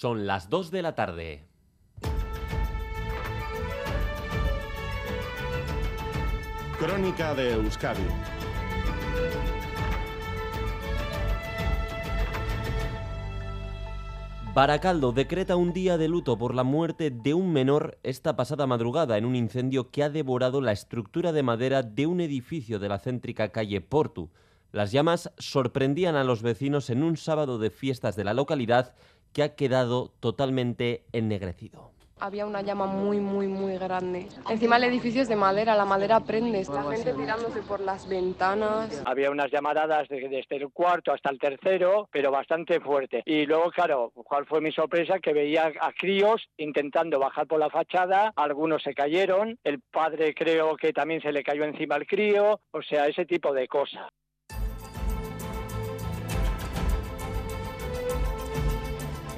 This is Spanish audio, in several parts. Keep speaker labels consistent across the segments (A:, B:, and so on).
A: Son las 2 de la tarde.
B: Crónica de Euskadi.
A: Baracaldo decreta un día de luto por la muerte de un menor esta pasada madrugada en un incendio que ha devorado la estructura de madera de un edificio de la céntrica calle Portu. Las llamas sorprendían a los vecinos en un sábado de fiestas de la localidad que ha quedado totalmente ennegrecido
C: había una llama muy, muy, muy grande. Encima el edificio es de madera, la madera prende, la gente tirándose por las ventanas.
D: Había unas llamaradas desde el cuarto hasta el tercero, pero bastante fuerte. Y luego, claro, ¿cuál fue mi sorpresa? Que veía a críos intentando bajar por la fachada, algunos se cayeron, el padre creo que también se le cayó encima al crío, o sea, ese tipo de cosas.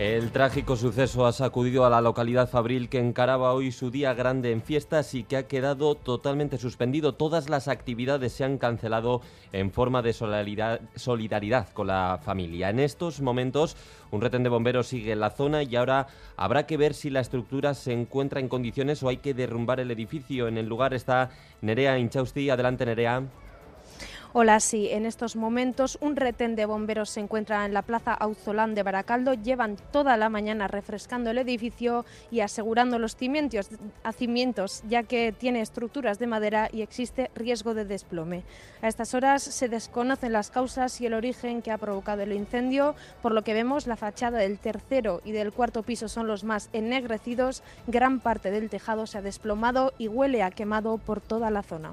A: El trágico suceso ha sacudido a la localidad fabril que encaraba hoy su día grande en fiestas y que ha quedado totalmente suspendido. Todas las actividades se han cancelado en forma de solidaridad con la familia. En estos momentos un retén de bomberos sigue en la zona y ahora habrá que ver si la estructura se encuentra en condiciones o hay que derrumbar el edificio. En el lugar está Nerea Inchausti. Adelante Nerea.
E: Hola, sí, en estos momentos un retén de bomberos se encuentra en la Plaza Auzolán de Baracaldo. Llevan toda la mañana refrescando el edificio y asegurando los cimientos, cimientos, ya que tiene estructuras de madera y existe riesgo de desplome. A estas horas se desconocen las causas y el origen que ha provocado el incendio, por lo que vemos la fachada del tercero y del cuarto piso son los más ennegrecidos, gran parte del tejado se ha desplomado y huele a quemado por toda la zona.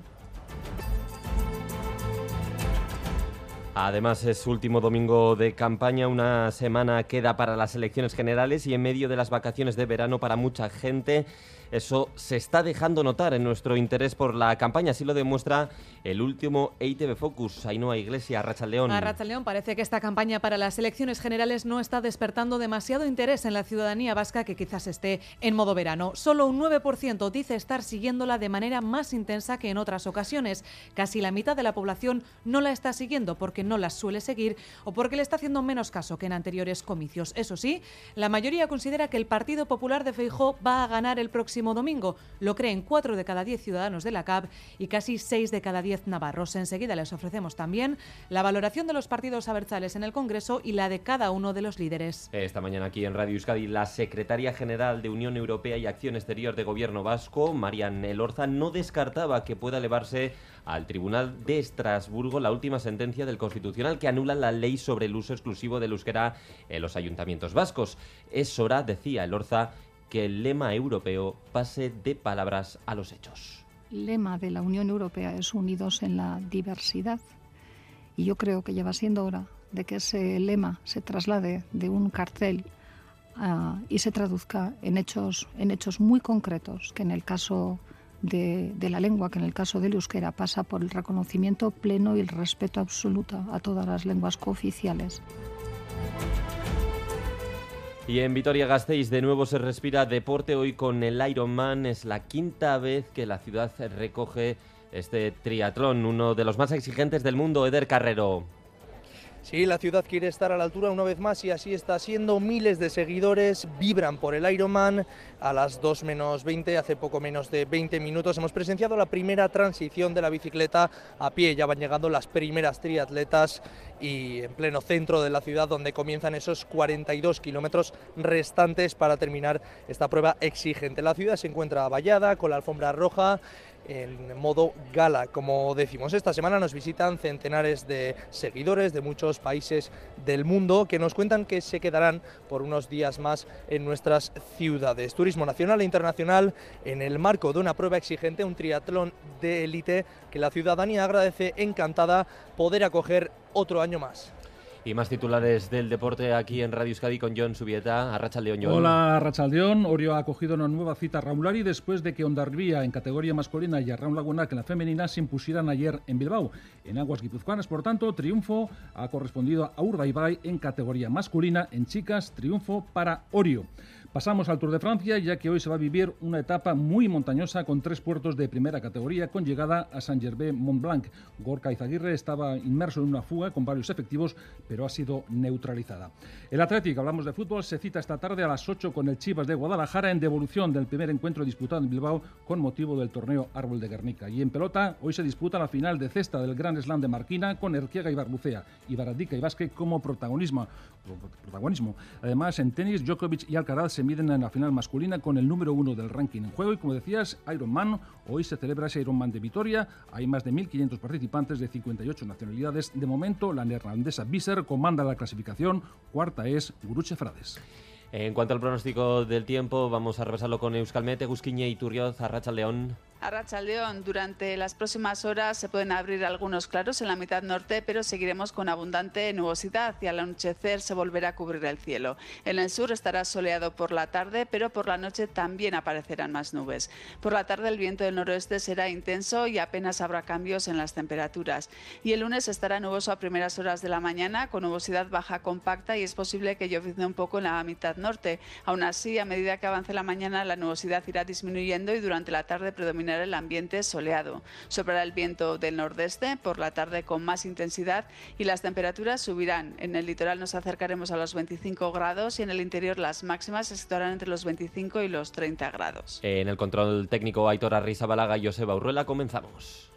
A: Además es último domingo de campaña, una semana queda para las elecciones generales y en medio de las vacaciones de verano para mucha gente eso se está dejando notar en nuestro interés por la campaña, así lo demuestra el último EITV Focus. Ainhoa Iglesia, León.
F: A León parece que esta campaña para las elecciones generales no está despertando demasiado interés en la ciudadanía vasca que quizás esté en modo verano. Solo un 9% dice estar siguiéndola de manera más intensa que en otras ocasiones. Casi la mitad de la población no la está siguiendo porque no las suele seguir o porque le está haciendo menos caso que en anteriores comicios. Eso sí, la mayoría considera que el Partido Popular de Feijó va a ganar el próximo domingo. Lo creen 4 de cada 10 ciudadanos de la CAP y casi 6 de cada 10 navarros. Enseguida les ofrecemos también la valoración de los partidos abertzales en el Congreso y la de cada uno de los líderes.
A: Esta mañana aquí en Radio Euskadi, la secretaria general de Unión Europea y Acción Exterior de Gobierno Vasco, Marian Elorza, no descartaba que pueda elevarse al Tribunal de Estrasburgo la última sentencia del Constitucional que anula la ley sobre el uso exclusivo del euskera en los ayuntamientos vascos. Es hora, decía Elorza, que el lema europeo pase de palabras a los hechos.
G: El lema de la Unión Europea es unidos en la diversidad y yo creo que ya va siendo hora de que ese lema se traslade de un cartel ah, y se traduzca en hechos, en hechos muy concretos, que en el caso de, la lengua, que en el caso del euskera pasa por el reconocimiento pleno y el respeto absoluto a todas las lenguas cooficiales.
A: Y en Vitoria-Gasteiz de nuevo se respira deporte hoy con el Ironman. Es la quinta vez que la ciudad recoge este triatlón, uno de los más exigentes del mundo, Eder Carrero.
H: Sí, la ciudad quiere estar a la altura una vez más y así está siendo. Miles de seguidores vibran por el Ironman. A las 2 menos 20, hace poco menos de 20 minutos, hemos presenciado la primera transición de la bicicleta a pie. Ya van llegando las primeras triatletas y en pleno centro de la ciudad donde comienzan esos 42 kilómetros restantes para terminar esta prueba exigente. La ciudad se encuentra vallada con la alfombra roja en modo gala. Como decimos, esta semana nos visitan centenares de seguidores de muchos países del mundo que nos cuentan que se quedarán por unos días más en nuestras ciudades. Turismo nacional e internacional en el marco de una prueba exigente, un triatlón de élite que la ciudadanía agradece encantada poder acoger otro año más.
A: Y más titulares del deporte aquí en Radio Euskadi con John Subieta. Arrachaldeón, John.
I: Hola, Arrachaldeón. Orio ha acogido una nueva cita Raulari después de que Ondarribía en categoría masculina y Arraun Lagunac en la femenina se impusieran ayer en Bilbao. En aguas guipuzcoanas, por tanto, triunfo ha correspondido a Urdaibai en categoría masculina. En chicas, triunfo para Orio. Pasamos al Tour de Francia, ya que hoy se va a vivir una etapa muy montañosa con tres puertos de primera categoría con llegada a Saint-Gervais-Mont-Blanc. Gorka Izaguirre estaba inmerso en una fuga con varios efectivos, pero ha sido neutralizada. El Atlético, hablamos de fútbol, se cita esta tarde a las 8 con el Chivas de Guadalajara en devolución del primer encuentro disputado en Bilbao con motivo del torneo Árbol de Guernica. Y en pelota, hoy se disputa la final de cesta del Gran Slam de Marquina con Erquiega y Barbucea y Baradica y Vázquez como protagonismo. protagonismo. Además, en tenis, Djokovic y Alcaraz se miden en la final masculina con el número uno del ranking en juego y como decías, Ironman, hoy se celebra ese Ironman de Vitoria, hay más de 1.500 participantes de 58 nacionalidades, de momento la neerlandesa Visser comanda la clasificación, cuarta es Guruche Frades.
A: En cuanto al pronóstico del tiempo, vamos a repasarlo con Euskalmete, Gusquiñe y Turrioz, Arracha León.
J: A León, durante las próximas horas se pueden abrir algunos claros en la mitad norte, pero seguiremos con abundante nubosidad y al anochecer se volverá a cubrir el cielo. En el sur estará soleado por la tarde, pero por la noche también aparecerán más nubes. Por la tarde el viento del noroeste será intenso y apenas habrá cambios en las temperaturas. Y el lunes estará nuboso a primeras horas de la mañana, con nubosidad baja compacta y es posible que llovizne un poco en la mitad norte. Aún así, a medida que avance la mañana, la nubosidad irá disminuyendo y durante la tarde predominará el ambiente soleado. Soplará el viento del nordeste por la tarde con más intensidad y las temperaturas subirán. En el litoral nos acercaremos a los 25 grados y en el interior las máximas se situarán entre los 25 y los 30 grados.
A: En el control técnico Aitor Balaga y Joseba Urruela comenzamos.